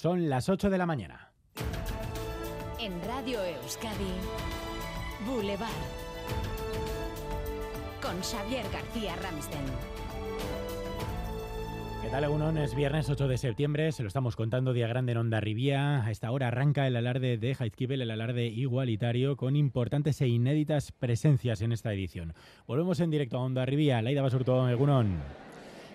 Son las 8 de la mañana. En Radio Euskadi, Boulevard. Con Xavier García Ramsten. ¿Qué tal, Egunon? Es viernes 8 de septiembre, se lo estamos contando día grande en Onda Rivía. A esta hora arranca el alarde de Jaizkibel, el alarde igualitario, con importantes e inéditas presencias en esta edición. Volvemos en directo a Onda Rivía. Laida Basurto, Egunon.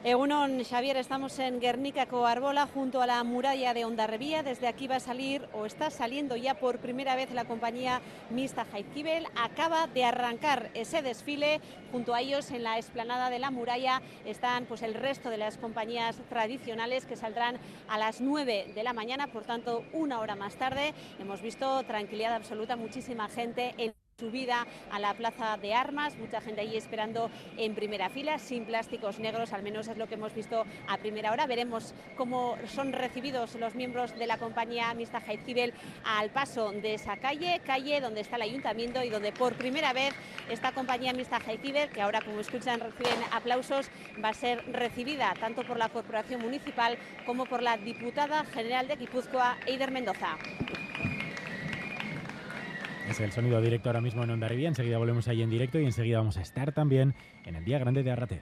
Egunon, Xavier, estamos en Guernica Coarbola, junto a la muralla de Ondarribía. Desde aquí va a salir, o está saliendo ya por primera vez, la compañía mixta Jaizkibel. Acaba de arrancar ese desfile. Junto a ellos, en la explanada de la muralla, están pues, el resto de las compañías tradicionales que saldrán a las 9 de la mañana, por tanto, una hora más tarde. Hemos visto tranquilidad absoluta, muchísima gente en subida a la plaza de armas, mucha gente ahí esperando en primera fila, sin plásticos negros, al menos es lo que hemos visto a primera hora. Veremos cómo son recibidos los miembros de la compañía mixta Jaizkibel al paso de esa calle, calle donde está el ayuntamiento y donde por primera vez esta compañía mixta Jaizkibel, que ahora como escuchan reciben aplausos, va a ser recibida tanto por la corporación municipal como por la diputada general de Guipúzcoa, Eider Mendoza. El sonido directo ahora mismo en Onda Rivia. Enseguida volvemos ahí en directo y enseguida vamos a estar también en el Día Grande de Arrate.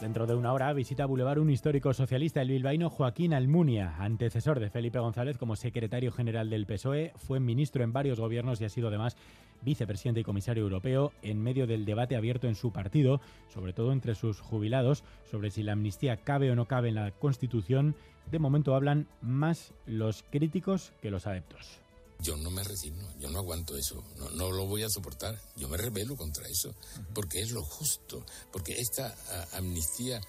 Dentro de una hora visita Boulevard un histórico socialista, el bilbaíno Joaquín Almunia, antecesor de Felipe González como secretario general del PSOE, fue ministro en varios gobiernos y ha sido además vicepresidente y comisario europeo en medio del debate abierto en su partido, sobre todo entre sus jubilados, sobre si la amnistía cabe o no cabe en la Constitución. De momento hablan más los críticos que los adeptos. Yo no me resigno, yo no aguanto eso, no, no lo voy a soportar, yo me rebelo contra eso, porque es lo justo, porque esta amnistía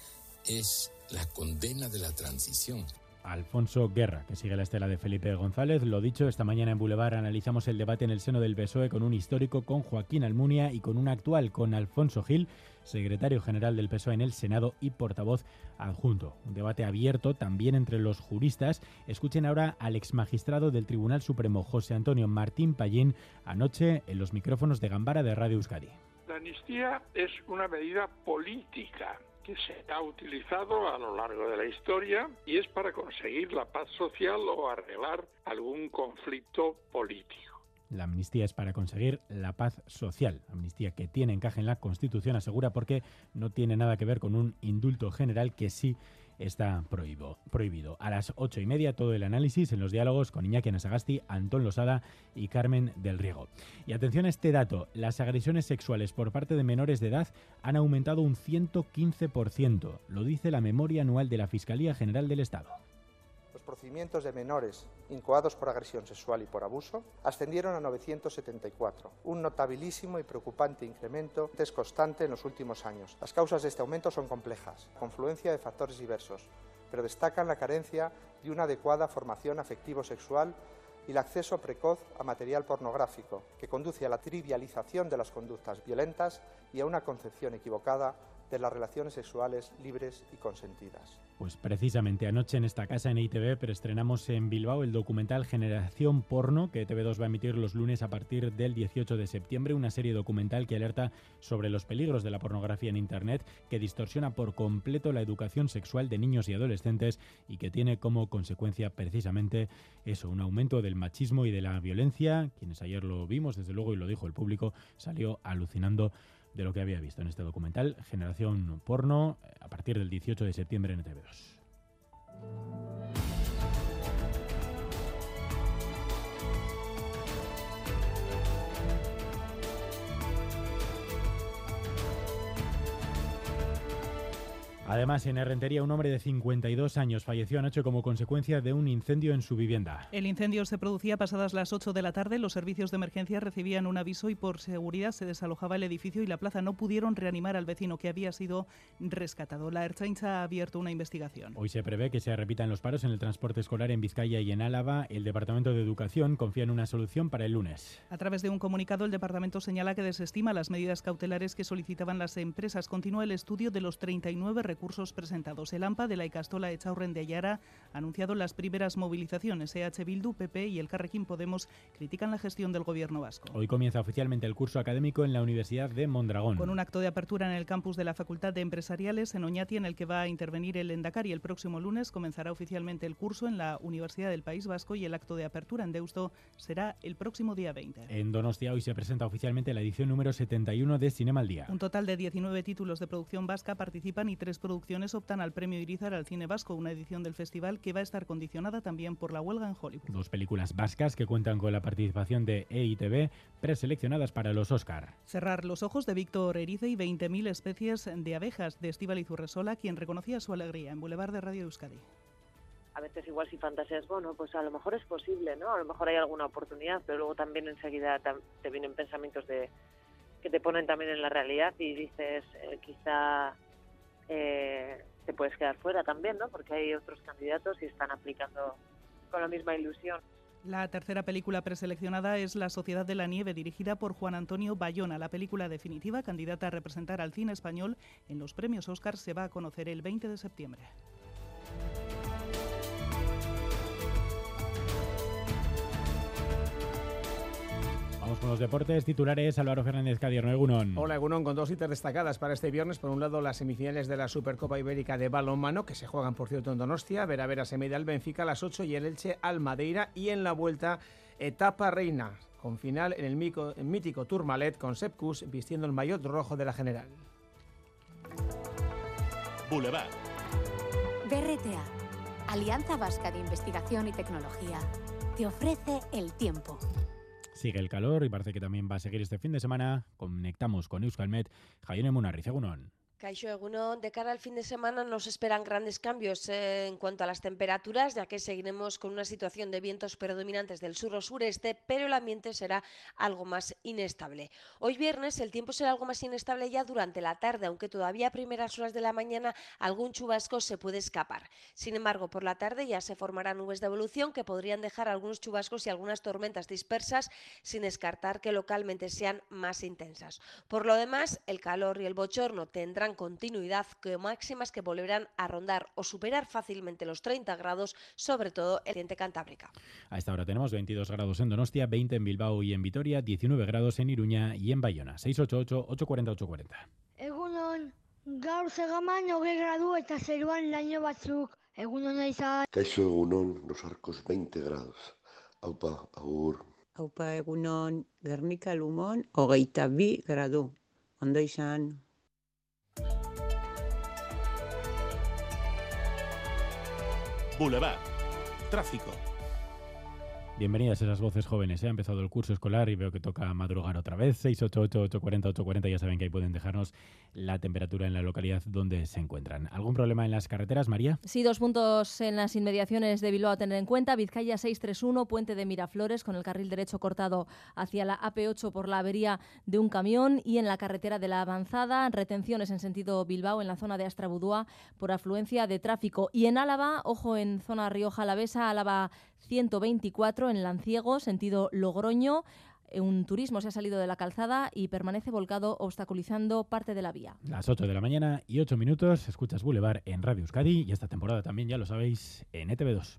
es la condena de la transición. Alfonso Guerra, que sigue la estela de Felipe González. Lo dicho, esta mañana en Boulevard analizamos el debate en el seno del PSOE con un histórico, con Joaquín Almunia y con un actual, con Alfonso Gil, secretario general del PSOE en el Senado y portavoz adjunto. Un debate abierto también entre los juristas. Escuchen ahora al ex magistrado del Tribunal Supremo, José Antonio Martín Pallín, anoche en los micrófonos de Gambara de Radio Euskadi. La amnistía es una medida política que se ha utilizado a lo largo de la historia y es para conseguir la paz social o arreglar algún conflicto político. La amnistía es para conseguir la paz social. Amnistía que tiene encaje en la Constitución, asegura, porque no tiene nada que ver con un indulto general que sí está prohibido. prohibido. A las ocho y media todo el análisis en los diálogos con Iñaki Anasagasti, Antón Losada y Carmen del Riego. Y atención a este dato, las agresiones sexuales por parte de menores de edad han aumentado un 115%, lo dice la memoria anual de la Fiscalía General del Estado. Procedimientos de menores incoados por agresión sexual y por abuso ascendieron a 974, un notabilísimo y preocupante incremento es constante en los últimos años. Las causas de este aumento son complejas, confluencia de factores diversos, pero destacan la carencia de una adecuada formación afectivo-sexual y el acceso precoz a material pornográfico, que conduce a la trivialización de las conductas violentas y a una concepción equivocada de las relaciones sexuales libres y consentidas. Pues precisamente anoche en esta casa en ITV preestrenamos en Bilbao el documental Generación Porno que TV2 va a emitir los lunes a partir del 18 de septiembre, una serie documental que alerta sobre los peligros de la pornografía en Internet, que distorsiona por completo la educación sexual de niños y adolescentes y que tiene como consecuencia precisamente eso, un aumento del machismo y de la violencia. Quienes ayer lo vimos, desde luego, y lo dijo el público, salió alucinando de lo que había visto en este documental Generación Porno a partir del 18 de septiembre en TV2. Además, en Herrentería, un hombre de 52 años falleció anoche como consecuencia de un incendio en su vivienda. El incendio se producía pasadas las 8 de la tarde. Los servicios de emergencia recibían un aviso y por seguridad se desalojaba el edificio y la plaza no pudieron reanimar al vecino que había sido rescatado. La Ertzaintza ha abierto una investigación. Hoy se prevé que se repitan los paros en el transporte escolar en Vizcaya y en Álava. El Departamento de Educación confía en una solución para el lunes. A través de un comunicado, el departamento señala que desestima las medidas cautelares que solicitaban las empresas. Continúa el estudio de los 39 recursos recursos presentados. El AMPA de la Icastola Echaurren de Ayara ha anunciado las primeras movilizaciones. EH Bildu, PP y el Carrequín Podemos critican la gestión del gobierno vasco. Hoy comienza oficialmente el curso académico en la Universidad de Mondragón. Con un acto de apertura en el campus de la Facultad de Empresariales en Oñati, en el que va a intervenir el Endacari el próximo lunes, comenzará oficialmente el curso en la Universidad del País Vasco y el acto de apertura en Deusto será el próximo día 20. En Donostia hoy se presenta oficialmente la edición número 71 de Cinema al Día. Un total de 19 títulos de producción vasca participan y tres producciones optan al premio Irizar al cine vasco, una edición del festival que va a estar condicionada también por la huelga en Hollywood. Dos películas vascas que cuentan con la participación de EITV, preseleccionadas para los Oscar. Cerrar los ojos de Víctor Erice y 20.000 especies de abejas de Estíbal Zurresola, quien reconocía su alegría en Boulevard de Radio Euskadi a veces igual si fantaseas, bueno, pues a lo mejor es posible, ¿no? A lo mejor hay alguna oportunidad, pero luego también enseguida te vienen pensamientos de que te ponen también en la realidad y dices, eh, quizá eh, te puedes quedar fuera también, ¿no? Porque hay otros candidatos y están aplicando con la misma ilusión. La tercera película preseleccionada es La Sociedad de la Nieve, dirigida por Juan Antonio Bayona. La película definitiva, candidata a representar al cine español en los premios Oscar, se va a conocer el 20 de septiembre. Los deportes titulares. Álvaro Fernández Cadierno, Egunon. Hola, Egunon, con dos citas destacadas para este viernes. Por un lado, las semifinales de la Supercopa Ibérica de balonmano, que se juegan, por cierto, en Donostia. Vera Vera se media al Benfica a las 8 y el Elche al Madeira. Y en la vuelta, etapa reina, con final en el, mítico Tourmalet con Sepkus vistiendo el maillot rojo de la general. Boulevard. BRTA, Alianza Vasca de Investigación y Tecnología, te ofrece el tiempo. Sigue el calor y parece que también va a seguir este fin de semana. Conectamos con Euskalmet. Jaime Munarriz, Egunon. Caixo Eguno, de cara al fin de semana nos esperan grandes cambios eh, en cuanto a las temperaturas, ya que seguiremos con una situación de vientos predominantes del sur o sureste, pero el ambiente será algo más inestable. Hoy viernes el tiempo será algo más inestable ya durante la tarde, aunque todavía a primeras horas de la mañana algún chubasco se puede escapar. Sin embargo, por la tarde ya se formarán nubes de evolución que podrían dejar algunos chubascos y algunas tormentas dispersas, sin descartar que localmente sean más intensas. Por lo demás, el calor y el bochorno tendrán continuidad con máximas que volverán a rondar o superar fácilmente los 30 grados, sobre todo en Oriente Cantábrica. A esta hora tenemos 22 grados en Donostia, 20 en Bilbao y en Vitoria, 19 grados en Iruña y en Bayona. 688-840-840. Egunon, gaur zegaman hogei gradu eta zeruan laino batzuk. Egunon izan. Kaixo egunon, los arcos 20 grados. Aupa, agur. Aupa egunon, Gernika Lumon, hogeita bi gradu. Ondo izan. Boulevard. Tráfico. Bienvenidas esas voces jóvenes. Ha empezado el curso escolar y veo que toca madrugar otra vez. 688-840-840. Ya saben que ahí pueden dejarnos la temperatura en la localidad donde se encuentran. ¿Algún problema en las carreteras, María? Sí, dos puntos en las inmediaciones de Bilbao a tener en cuenta. Vizcaya 631, puente de Miraflores, con el carril derecho cortado hacia la AP8 por la avería de un camión. Y en la carretera de la avanzada, retenciones en sentido Bilbao, en la zona de Astrabudúa, por afluencia de tráfico. Y en Álava, ojo en zona Rioja Alavesa, Álava 124 en Lanciego, sentido Logroño. Un turismo se ha salido de la calzada y permanece volcado obstaculizando parte de la vía. Las 8 de la mañana y 8 minutos, escuchas Boulevard en Radio Euskadi y esta temporada también, ya lo sabéis, en ETV2.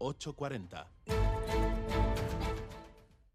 840.